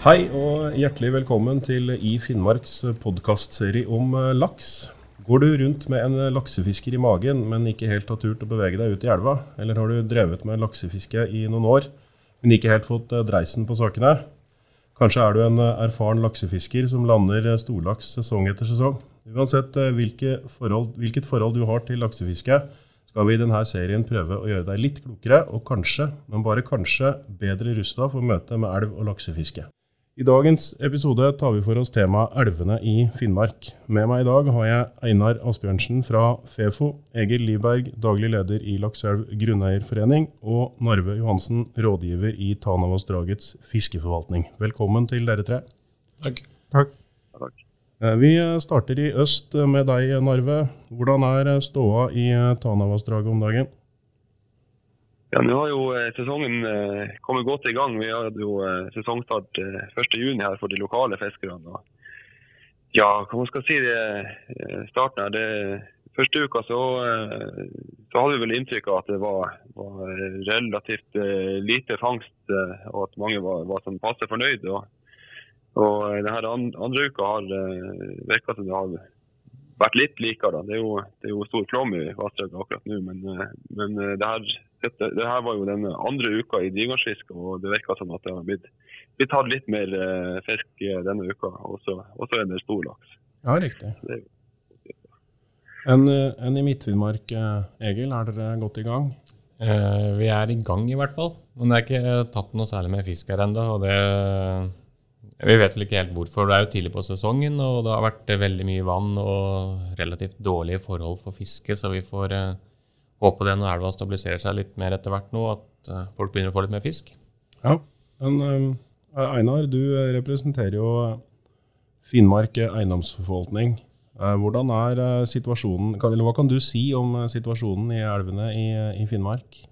Hei og hjertelig velkommen til I Finnmarks podkastserie om eh, laks. Går du rundt med en laksefisker i magen, men ikke helt har turt å bevege deg ut i elva? Eller har du drevet med laksefiske i noen år, men ikke helt fått eh, dreisen på sakene? Kanskje er du en eh, erfaren laksefisker som lander storlaks sesong etter sesong? Uansett hvilke forhold, hvilket forhold du har til laksefiske, skal vi i denne serien prøve å gjøre deg litt klokere, og kanskje, men bare kanskje, bedre rusta for møtet med elv og laksefiske. I dagens episode tar vi for oss temaet elvene i Finnmark. Med meg i dag har jeg Einar Asbjørnsen fra Fefo, Egil Liberg, daglig leder i Lakselv grunneierforening, og Narve Johansen, rådgiver i Tanavassdragets fiskeforvaltning. Velkommen til dere tre. Takk. Takk. Takk. vi starter i øst med deg, Narve. Hvordan er ståa i Tanavassdraget om dagen? Ja, Nå har jo eh, sesongen eh, kommet godt i gang. Vi hadde jo eh, sesongstart 1.6 her for de lokale fiskerne. Ja, hva man skal si det, starten her, det, Første uka så, så, hadde vi vel inntrykk av at det var, var relativt lite fangst, og at mange var, var sånn passe fornøyd. Og, og denne andre uka har virka som det har vært litt likere. Det er jo, det er jo stor flom i vassdraget akkurat nå, men, men det her dette, det her var jo den andre uka i drivgarnsfiske, og det virker som at det har blitt, blitt tatt litt mer eh, fisk denne uka. Og så er det stor laks. Ja, riktig. Enn en i Midt-Finnmark, eh, Egil, er dere godt i gang? Eh, vi er i gang i hvert fall. Men det er ikke tatt noe særlig med fisk her ennå. Vi vet vel ikke helt hvorfor. Det er jo tidlig på sesongen, og det har vært veldig mye vann og relativt dårlige forhold for fiske, så vi får eh, håpe det når elva stabiliserer seg litt mer etter hvert nå, at uh, folk begynner å få litt mer fisk. Ja, men um, Einar, du representerer jo Finnmark eiendomsforvaltning. Hvordan er situasjonen, eller Hva kan du si om situasjonen i elvene i, i, Finnmark?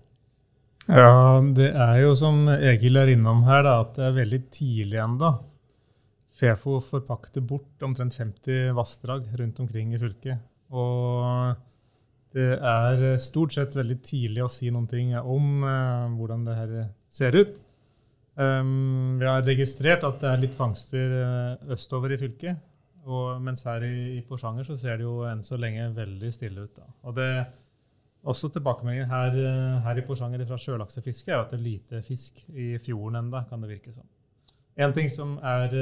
Ja, Det er jo som Egil er innom her, da, at det er veldig tidlig ennå. Fefo forpakter bort omtrent 50 vassdrag rundt omkring i fylket. Og det er eh, stort sett veldig tidlig å si noen ting om uh, hvordan det her ser ut. Um, vi har registrert at det er litt fangster uh, østover i fylket. Og, mens her i, i Porsanger så ser det jo enn så lenge veldig stille ut. Da. Og det også tilbakemeldingen her, her, i Porsanger fra sjølaksefiske er at det er lite fisk i fjorden enda, kan det virke som. En ting som er,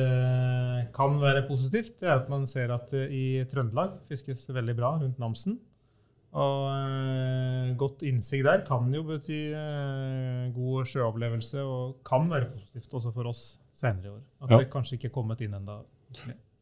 kan være positivt, det er at man ser at i Trøndelag fiskes veldig bra rundt Namsen. Og eh, godt innsikt der kan jo bety eh, god sjøopplevelse, og kan være positivt også for oss senere i år. At ja. det kanskje ikke er kommet inn ennå.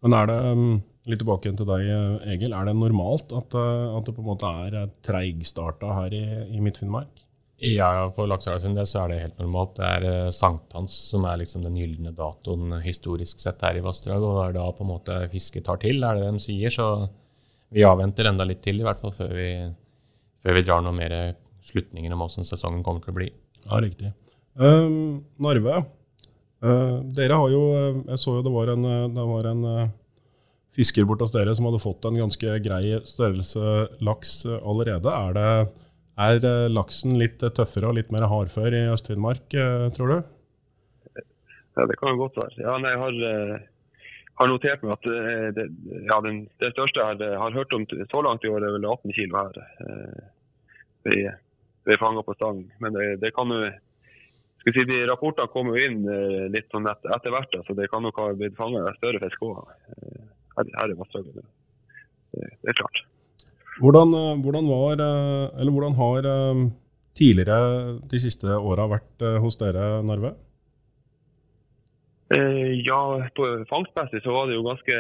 Men er det, um, litt tilbake til deg, Egil, er det normalt at, at det på en måte er treigstarta her i, i Midt-Finnmark? Ja, for del så er det helt normalt. Det er sankthans som er liksom den gylne datoen historisk sett her i vassdraget, og det er da på en måte fisket tar til, er det de sier. så vi avventer enda litt til, i hvert fall før vi, før vi drar noen mer slutninger om hvordan sesongen kommer til å bli. Ja, riktig. Uh, Narve, uh, dere har jo Jeg så jo det var en, det var en uh, fisker bort hos dere som hadde fått en ganske grei størrelse laks allerede. Er, det, er uh, laksen litt tøffere og litt mer hardfør i Øst-Finnmark, tror du? Ja, det kan jo godt være. Ja, nei, jeg har har notert meg at eh, det, ja, den, det største jeg har, har, hørt om så langt i år, er vel 18 kg her. Vi, eh, vi fanger på stang. Men det, det kan jo skal si, de Rapportene kommer jo inn eh, litt sånn etter, hvert, så det kan nok ha blitt fanget større fisk òg her, her i vassdraget. Det, det, er klart. Hvordan, hvordan, var, eller hvordan har tidligere de siste åra vært hos dere, Narve? Eh, ja, på fangstmessig så var det jo ganske,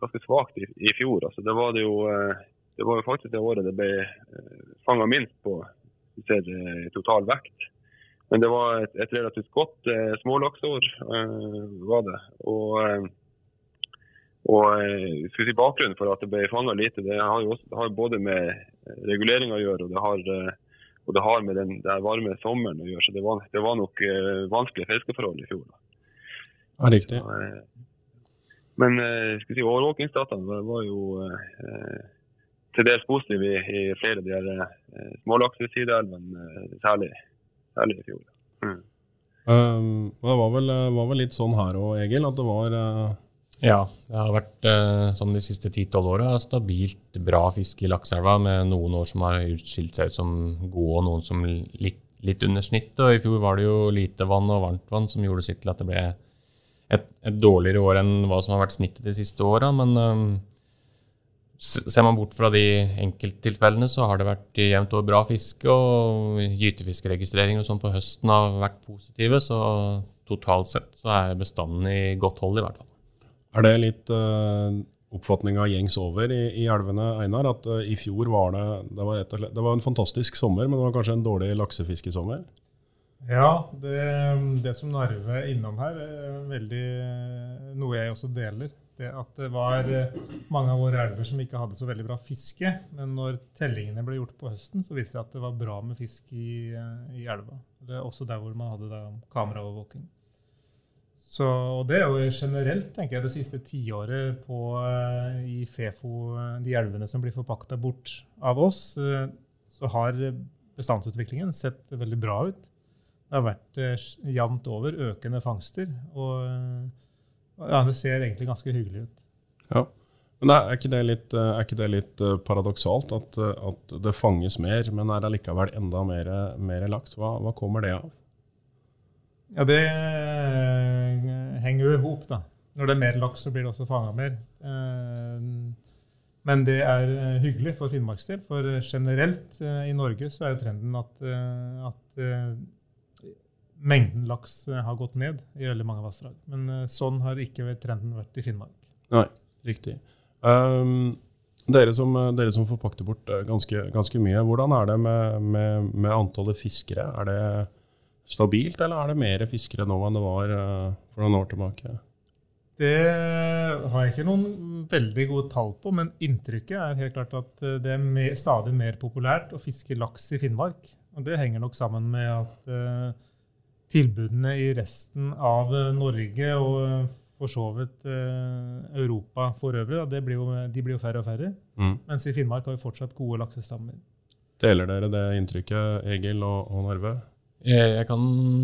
ganske svakt i, i, fjor. Altså, det, var det, jo, eh, det var jo faktisk det året det ble eh, fanga minst på ser, total vekt. Men det var et, et relativt godt eh, smålaksår, eh, var det. Og, og si bakgrunnen for at det ble fanga lite, det har jo også, har både med reguleringa å gjøre, og det har, og det har med den, varme sommeren å gjøre. Så det var, det var nok vanskelige fiskeforhold i fjor. Da. Ja, riktig. Eh, men eh, skal si, overvåkingsdataene var jo eh, til dels positive i, i flere av de her eh, smålaksesideelvene, Sideelven, særlig, særlig i fjor. Mm. Um, det var vel, var vel, litt sånn her òg, Egil, at det var uh... Ja, det har vært uh, sånn de siste 10-12 åra stabilt bra fiske i lakseelva, med noen år som har utskilt seg ut som gode, og noen som litt, litt under snittet. Og i fjor var det jo lite vann og varmt vann som gjorde sitt til at det ble et, et dårligere år enn hva som har vært snittet de siste åra. Men um, Ser man bort fra de enkelttilfellene, så har det vært jevnt over bra fiske, og gytefiskeregistreringer og sånn på høsten har vært positive, så totalt sett så er bestanden i godt hold, i hvert fall. Er det litt uh, oppfatninga gjengs over i, i, elvene, Einar? At uh, i fjor var det det var, slett, det var, en fantastisk sommer, men det var kanskje en dårlig laksefiskesommer? Ja, det, det som Narve er innom her, er veldig noe jeg også deler det at det var eh, mange av våre elver som ikke hadde så veldig bra fiske. Men når tellingene ble gjort på høsten, så viste det at det var bra med fisk i, eh, i elva. Det er også der hvor man hadde kameraovervåking. Så, og det er jo generelt, tenker jeg, det siste tiåret på, i Fefo, de elvene som blir forpakta bort av oss, så har bestandsutviklingen sett veldig bra ut. Det har vært eh, jevnt over økende fangster. og ja, det ser egentlig ganske hyggelig ut. Ja, Men er ikke det litt, er ikke det litt eh, paradoksalt at, at, det fanges mer, men er allikevel enda mer, mer laks? Hva, hva, kommer det av? Ja, Det eh, henger jo i hop, da. Når det er mer laks, så blir det også fanga mer. Eh, men det er hyggelig for Finnmarks del, for generelt i Norge så er jo trenden at, at mengden laks eh, har gått ned i veldig mange vassdrag. Men eh, sånn har ikke trenden vært i Finnmark. Nei, riktig. Um, dere, som, dere som forpakter bort eh, ganske, ganske, mye, hvordan er det med, med, med, antallet fiskere? Er det stabilt, eller er det mer fiskere nå enn det var for noen år tilbake? Det har jeg ikke noen veldig gode tall på, men inntrykket er helt klart at det er mer, stadig mer populært å fiske laks i Finnmark. Og det henger nok sammen med at tilbudene i resten av eh, Norge og eh, for så vidt eh, Europa for øvrig, blir jo, de blir jo færre og færre. Mm. Mens i Finnmark har vi fortsatt gode laksestammer. Deler dere det inntrykket, Egil og, og Narve? Jeg, jeg, kan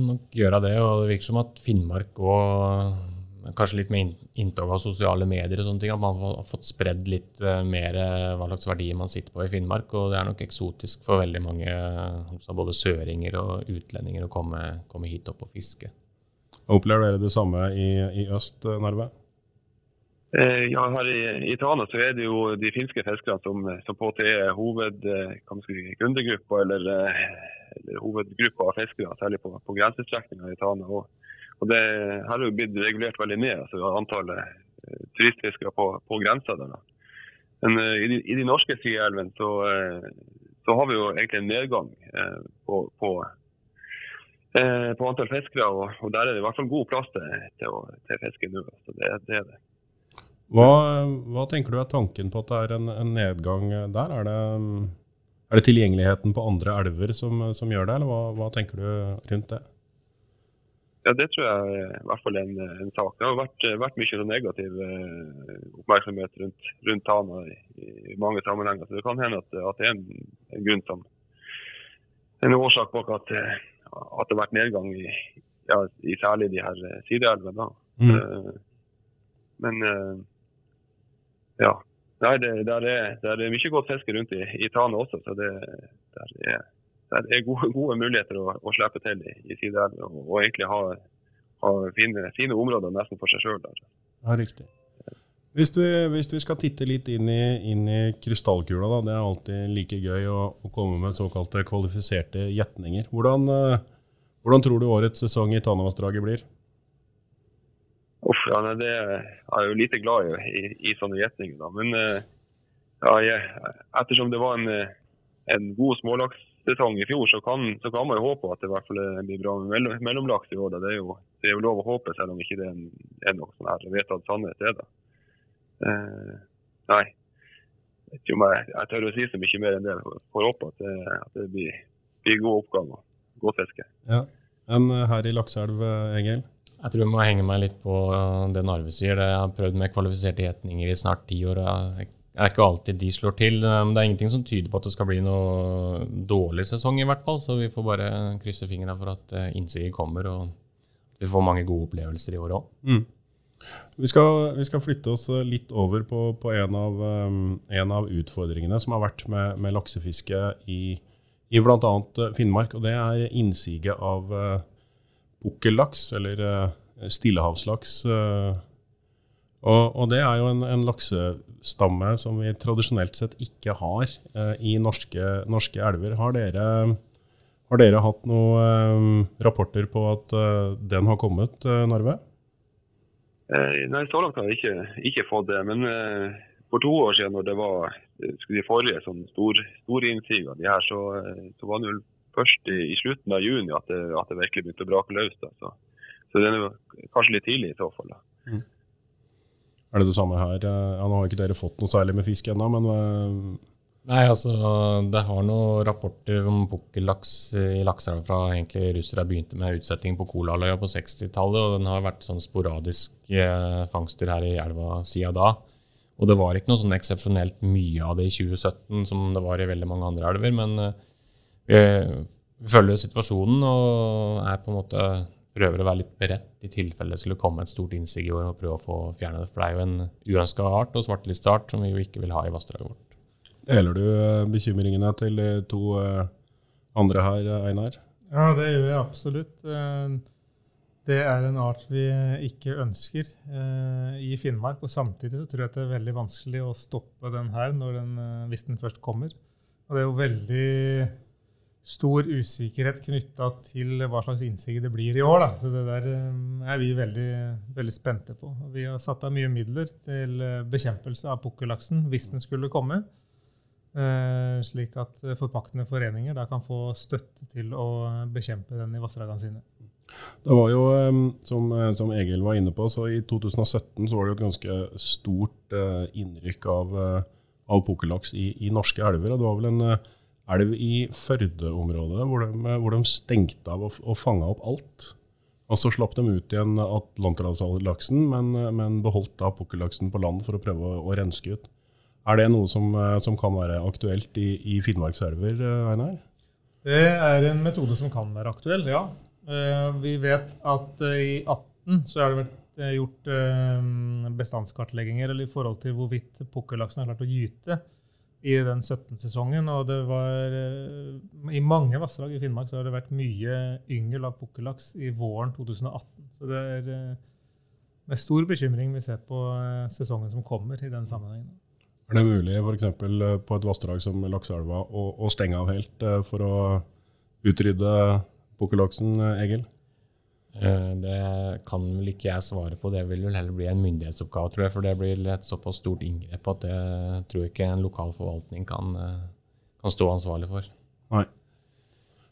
nok gjøre det, og det virker som at Finnmark og kanskje litt med inntog av sosiale medier og sånne ting, at man har fått spredd litt uh, mer uh, hva slags verdier man sitter på i Finnmark. Og det er nok eksotisk for veldig mange, uh, både søringer og utlendinger, å komme, komme, hit opp og fiske. Opplever dere det samme i, i øst, Narve? Ja, her i, i, Tana så er det jo de finske fiskerne som, som på en er hoved, kundegruppa, eller, eller hovedgruppa av fiskere, særlig på, på grensestrekninga i Tana. Og, og det har jo blitt regulert veldig ned, altså antallet uh, turistfiskere på, på grensa der. Men uh, i, de, i, de, norske sideelvene så, uh, så, har vi jo egentlig en nedgang på, på, på, antall fiskere. Og, og, der er det i hvert fall god plass til, til, til fiske nå. Så det, det er det. Hva, hva, tenker du er tanken på at det er en, en nedgang der? Er det, er det, tilgjengeligheten på andre elver som, som gjør det, eller hva, hva tenker du rundt det? Ja, Det tror jeg er i hvert fall en, en sak. Det har vært, vært mye så negativ eh, oppmerksomhet rundt, rundt Tana i, i, mange sammenhenger. Så Det kan hende at, at det er en, en, grunn som en årsak bak at, at det har vært nedgang i, ja, i særlig de her sideelvene. Mm. Men ja. Nei, det, der, er, der er mye godt fiske rundt i, i Tana også. så det, der er det er gode, gode muligheter å, å, slippe til i, i sideelva og, og, egentlig ha, ha fine, fine, områder nesten for seg sjøl. Ja, riktig. Hvis du, hvis du, skal titte litt inn i, inn i krystallkula, da, det er alltid like gøy å, å komme med såkalte kvalifiserte gjetninger. Hvordan, uh, hvordan, tror du årets sesong i Tanavassdraget blir? Uff, ja, nei, Det er jeg jo lite glad i, i, i sånne gjetninger. Men uh, ja, jeg, ettersom det var en, en god smålaks sesong i fjor, så kan, så kan, man jo håpe at det i hvert fall blir bra med mellomlaks i år. Det er, jo, det er jo lov å håpe, selv om ikke det er noe sånn her vedtatt sannhet. er det. Eh, nei. Jeg, jeg, jeg tør å si så mye mer enn det. Får håpe at det, at det blir, blir god oppgave og godt fiske. Ja. Enn her i Lakseelv, Engel? Jeg tror jeg må henge meg litt på det Narve sier. Jeg har prøvd med kvalifiserte gjetninger i snart ti år. og jeg det er ikke alltid de slår til. Men det er ingenting som tyder på at det skal bli noe dårlig sesong, i hvert fall. Så vi får bare krysse fingrene for at eh, innsiget kommer. og vi får mange gode opplevelser i år òg. Mm. Vi, vi skal flytte oss litt over på, på en, av, en, av, utfordringene som har vært med, med laksefiske i, i bl.a. Finnmark. og Det er innsiget av uh, pukkellaks, eller uh, stillehavslaks. Uh, og, og, det er jo en, en, laksestamme som vi tradisjonelt sett ikke har eh, i norske, norske, elver. Har dere, har dere hatt noen rapporter på at den har kommet, Narve? Eh, nei, så langt har jeg ikke, ikke fått det. Men eh, for to år siden, når det var de forrige sånn stor, store innsigene, de her, så, eh, så, var det vel først i, i, slutten av juni at det, at det virkelig begynte å brake løs. Så, så det er kanskje litt tidlig i så fall. Mm. Er det det samme her? Ja, nå har ikke dere fått noe særlig med fisk ennå, men Nei, altså, Det har noen rapporter om pukkellaks i lakseelva fra egentlig russere begynte med utsetting på Kolaløya på 60-tallet. og Den har vært sånn sporadisk fangster her i elva siden da. Og det var ikke noe sånn eksepsjonelt mye av det i 2017 som det var i veldig mange andre elver. Men eh, vi følger situasjonen og er på en måte prøver å være litt beredt i tilfelle det skulle komme et stort innsig i år og prøve å få fjerne det. For det er jo en uønska art og svartelisteart som vi jo ikke vil ha i vassdraget vårt. Deler du eh, bekymringene til de to eh, andre her, Einar? Ja, det gjør jeg absolutt. Eh, det er en art vi ikke ønsker i Finnmark. Og samtidig så tror jeg det er veldig vanskelig å stoppe den her den, hvis den først kommer. Og det er jo veldig stor usikkerhet knytta til hva slags innsig det blir i år. Da. Så det der er vi veldig, veldig spente på. Vi har satt av mye midler til bekjempelse av pukkellaksen hvis den skulle komme. Eh, slik at forpaktende foreninger kan få støtte til å bekjempe den i vassdragene sine. Det var jo, som, som, Egil var inne på, så i 2017 så var det et ganske stort eh, innrykk av, eh, av pukkellaks i, i, norske elver. og Det var vel en elv i Førde-området hvor, hvor, de stengte av og, og fanga opp alt. Og Så slapp de ut igjen atlanterhavslaksen, men, men beholdt da pukkellaksen på land for å prøve å, å renske ut. Er det noe som, eh, som kan være aktuelt i, i Finnmarkselver, eh, Einar? Det er en metode som kan være aktuell, ja. Eh, vi vet at i 18 så har det vært gjort bestandskartlegginger eller i forhold til hvorvidt pukkellaksen har klart å gyte i den 17-sesongen. Og det var I mange vassdrag i Finnmark så har det vært mye yngel av pukkellaks i våren 2018. Så det er med stor bekymring vi ser på sesongen som kommer i den sammenhengen. Er det mulig f.eks. Eh, på et vassdrag som Lakseelva å, å, stenge av helt eh, for å utrydde pukkellaksen, eh, Egil? Det kan vel ikke jeg svare på. Det vil vel heller bli en myndighetsoppgave, tror jeg. For det blir et såpass stort inngrep at det tror jeg ikke en lokal forvaltning kan, kan stå ansvarlig for. Nei.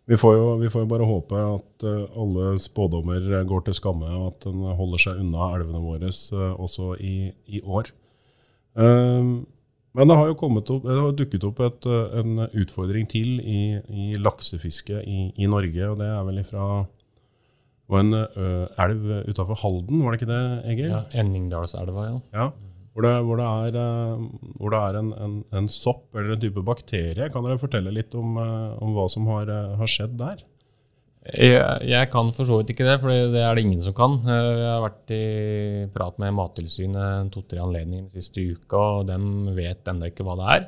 Vi får, jo, vi får jo bare håpe at alle spådommer går til skamme, og at en holder seg unna elvene våre også i, i år. Um, men det har jo opp, det har dukket opp et, eh, en utfordring til i, i laksefiske i, i, Norge. og Det er vel fra en uh, elv utafor Halden, var det ikke det, Egil? Ja, Enningdalselva, ja. ja. Hvor det, hvor det er, uh, hvor det er en, en, en, sopp eller en type bakterie. Kan dere fortelle litt om, uh, om hva som har, har skjedd der? Jeg, jeg, kan for så vidt ikke det, for det er det ingen som kan. Jeg har vært i prat med Mattilsynet to-tre anledninger den siste uka, og de vet ennå ikke hva det er.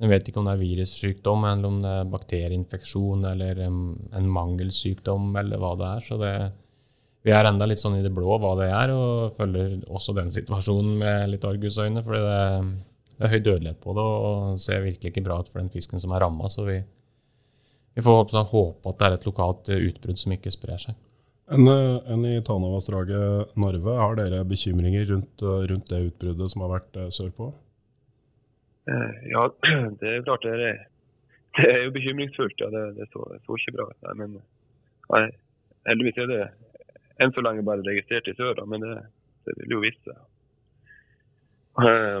De vet ikke om det er virussykdom, eller om det er bakterieinfeksjon eller en mangelsykdom, eller hva det er. Så det, vi er enda litt sånn i det blå hva det er, og følger også den situasjonen med litt argusøyne. For det, det, er høy dødelighet på det, og ser virkelig ikke bra ut for den fisken som er ramma. Så vi, vi får håpe at det er et lokalt utbrudd som ikke sprer seg. Enn en i Tanavassdraget Narve, har dere bekymringer rundt, rundt, det utbruddet som har vært eh, sørpå? Ja, det er jo klart det er, det er jo bekymringsfullt. Ja, det, det så, så, ikke bra ut. Men nei, heldigvis er det enn så lenge bare registrert i sør, men det, det vil jo vise seg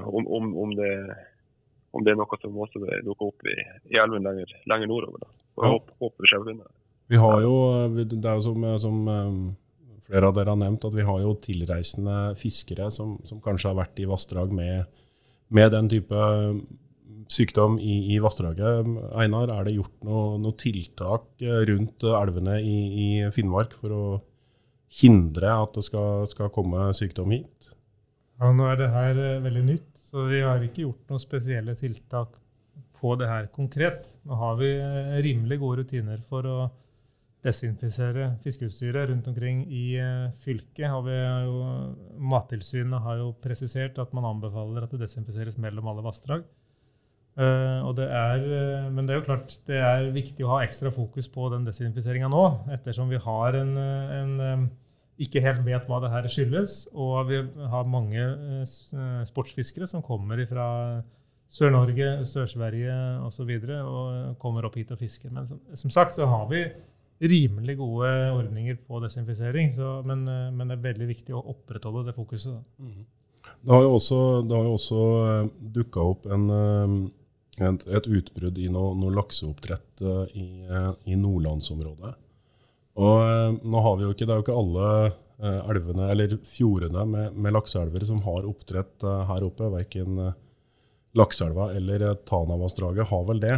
om, om, om, det, om, det, er noe som også dukker opp i, i elven lenger, lenger nordover. Da. Og jeg håper, håper det skjer Vi har jo, det er jo som, som, eh, flere av dere har nevnt, at vi har jo tilreisende fiskere som, som kanskje har vært i vassdrag med, med, den type sykdom i, i vassdraget. Einar, er det gjort noe, noe tiltak rundt elvene i, i, Finnmark for å hindre at det skal, skal komme sykdom hit? Ja, Nå er det her eh, veldig nytt, så vi har ikke gjort noen spesielle tiltak på det her konkret. Nå har vi eh, rimelig gode rutiner for å desinfisere fiskeutstyret rundt omkring i eh, fylket. Har vi jo, Mattilsynet har jo presisert at man anbefaler at det desinfiseres mellom alle vassdrag. Uh, det er, uh, men det er jo klart det er viktig å ha ekstra fokus på den desinfiseringa nå, ettersom vi har en, en ikke helt vet hva det her skyldes, og vi har mange sportsfiskere som kommer fra Sør-Norge, Sør-Sverige osv. Og, så og kommer opp hit og fisker. Men som, som, sagt så har vi rimelig gode ordninger på desinfisering, så, men, men, det er veldig viktig å opprettholde det fokuset. Mm. Det har jo også, det også dukka opp en et, et utbrudd i noe, noe lakseoppdrett i, i, nordlandsområdet. Og nå har vi jo ikke, Det er jo ikke alle elvene, eller fjordene med, med lakseelver som har oppdrett her oppe. Verken Lakseelva eller Tanavassdraget har vel det.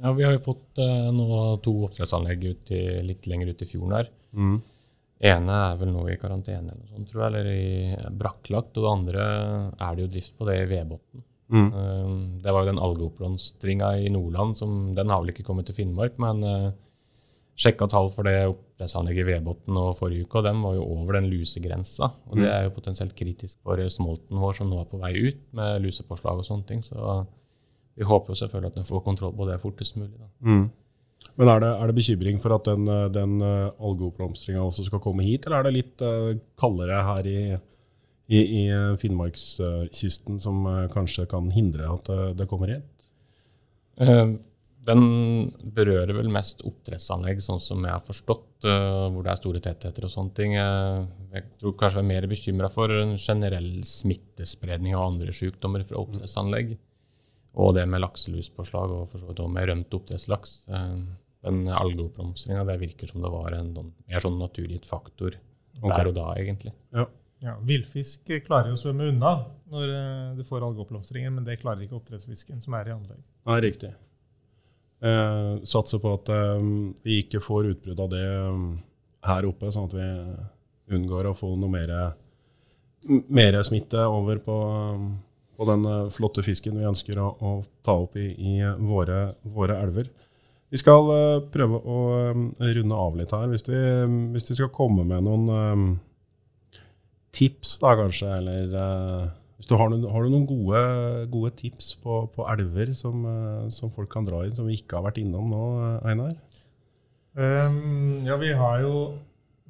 Ja, Vi har jo fått nå to oppdrettsanlegg ut i, litt lenger ut i fjorden her. Mm. ene er vel nå i karantene eller noe sånt, tror jeg, eller i brakklagt. Og det andre er det jo drift på det i Vedbotn. Mm. Uh, det var jo den algeoppblomstringa i Nordland som Den har vel ikke kommet til Finnmark, men uh, sjekka tall for det oppdrettsanlegget i Vedbotn forrige uke, og den var jo over den lusegrensa. Og det mm. er jo potensielt kritisk for smolten vår som nå er på vei ut med lusepåslag og sånne ting. Så vi håper jo selvfølgelig at den får kontroll på det fortest mulig. Mm. Men er det, er det, bekymring for at den, den algeoppblomstringa også skal komme hit, eller er det litt uh, kaldere her i i, i eh, Finnmarkskysten som eh, kanskje kan hindre at eh, det kommer hit? Den berører vel mest oppdrettsanlegg, sånn som jeg har forstått, hvor det er store tettheter og sånne ting. Jeg tror kanskje jeg er mer bekymra for generell smittespredning av andre sykdommer fra oppdrettsanlegg. Og det med lakseluspåslag og for så vidt også med rømt oppdrettslaks. Den algeoppblomstringa virker som det var en mer sånn naturgitt faktor okay. der og da, egentlig. Ja. Ja, Villfisk klarer jo å svømme unna når eh, du får algeoppblomstringer, men det klarer ikke oppdrettsfisken som er i anlegg. Nei, riktig. Eh, satser på at eh, vi ikke får utbrudd av det um, her oppe, sånn at vi unngår å få noe mer, mer smitte over på, på, den eh, flotte fisken vi ønsker å, å ta opp i, i våre, våre, elver. Vi skal uh, prøve å runde av litt her. Hvis vi, hvis vi skal komme med noen tips, da kanskje, eller hvis du har, noen, har du noen gode, gode tips på, på elver som, som, folk kan dra inn, som vi ikke har vært innom nå, Einar? Um, ja, vi har jo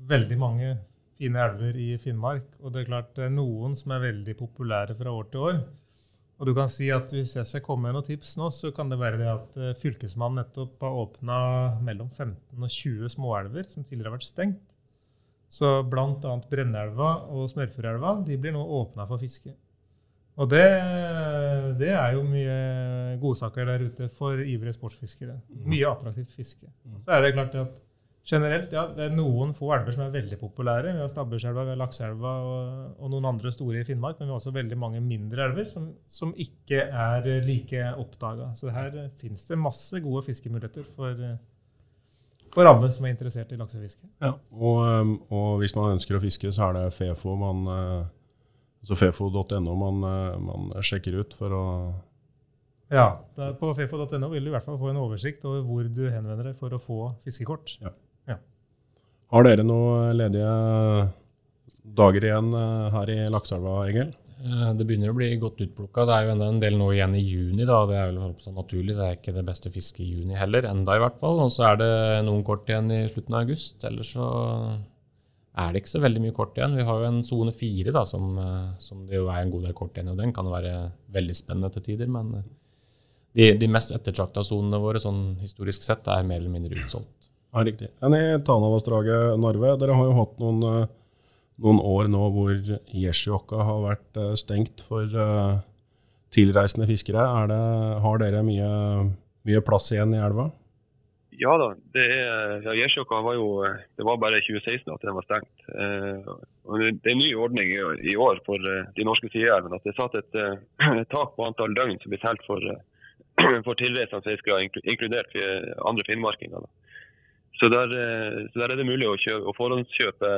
veldig mange fine elver i Finnmark. Og det er klart det er noen som er veldig populære fra år til år. Og du kan si at Hvis jeg skal komme med noen tips nå, så kan det være det at Fylkesmannen nettopp har åpna mellom 15 og 20 småelver som tidligere har vært stengt. Så bl.a. Brennelva og Smørfjordelva de blir nå åpna for fiske. Og det, det, er jo mye godsaker der ute for ivrige sportsfiskere. Mm. Mye attraktivt fiske. Mm. Så er det klart at generelt, ja, det er noen få elver som er veldig populære. Vi har Stabburselva, vi har Lakseelva og, og, noen andre store i Finnmark. Men vi har også veldig mange mindre elver som, som ikke er like oppdaga. Så her finnes det masse gode fiskemuligheter for for alle som er interessert i laksefiske. Ja, og, um, og, hvis man ønsker å fiske, så er det fefo man, eh, altså fefo.no man, eh, man, sjekker ut for å Ja, på fefo.no vil du i hvert fall få en oversikt over hvor du henvender deg for å få fiskekort. Ja. Har dere noen ledige dager igjen eh, her i Lakseelva, Egil? Eh, det begynner å bli godt utplukka. Det er jo enda en del nå igjen i juni. da, Det er vel sånn naturlig. Det er ikke det beste fisket i juni heller, enda i hvert fall. Og så er det noen kort igjen i slutten av august. Ellers så er det ikke så veldig mye kort igjen. Vi har jo en sone fire, som, eh, som, det jo er en god del kort igjen i. Den kan være veldig spennende til tider. Men de, de mest ettertrakta sonene våre sånn historisk sett er mer eller mindre utsolgt. Ja, riktig. Enn i Tanavassdraget, Narve, dere har jo hatt noen noen år nå hvor Jesjokka har vært eh, stengt for uh, tilreisende fiskere. Det, har dere mye, mye, plass igjen i elva? Ja da. Det, ja, Jesjokka var jo Det var bare i 2016 at den var stengt. Det er en ny ordning i, år for de norske sideelvene. At det er satt et, tak på antall døgn som blir telt for, for tilreisende fiskere, inkludert andre finnmarkinger. Så der, så der, er det mulig å, kjøpe, å forhåndskjøpe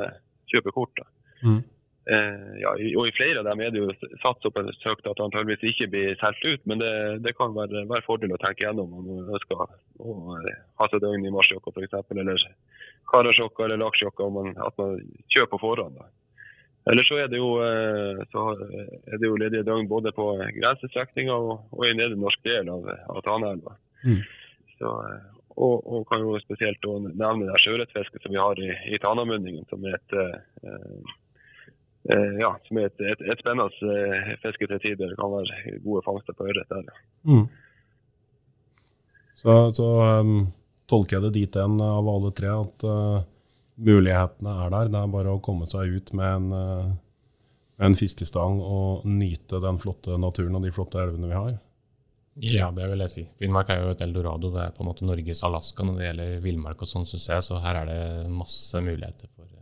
kjøpe kort. da. Mm. Eh, ja, og I flere av dem er det jo satt en søkt at antageligvis ikke blir solgt ut, men det, det kan være, være fordel å tenke gjennom om man ønsker å eh, ha seg døgn i marsjokka f.eks., eller karasjokka eller laksjokka, om man- at man kjøper på forhånd. da. Eller så er det jo, eh, så er det jo ledige døgn både på grensestrekninga og, og i nedre norsk del av, av Taneelva. Mm. Så, eh, og, og kan jo spesielt nevne det sjøørretfisket som vi har i, i Tanamunningen, som er et eh, eh, ja, som er et, et, et spennende eh, fiske til tider. Det kan være gode fangster på ørret der. Mm. Så, så um, tolker jeg det dit hen av alle tre at uh, mulighetene er der. Det er bare å komme seg ut med en, uh, en fiskestang og nyte den flotte naturen og de flotte elvene vi har. Ja, det vil jeg si. Finnmark er jo et eldorado. Det er på en måte Norges Alaska når det gjelder villmark og sånn, syns jeg. Så her er det masse muligheter for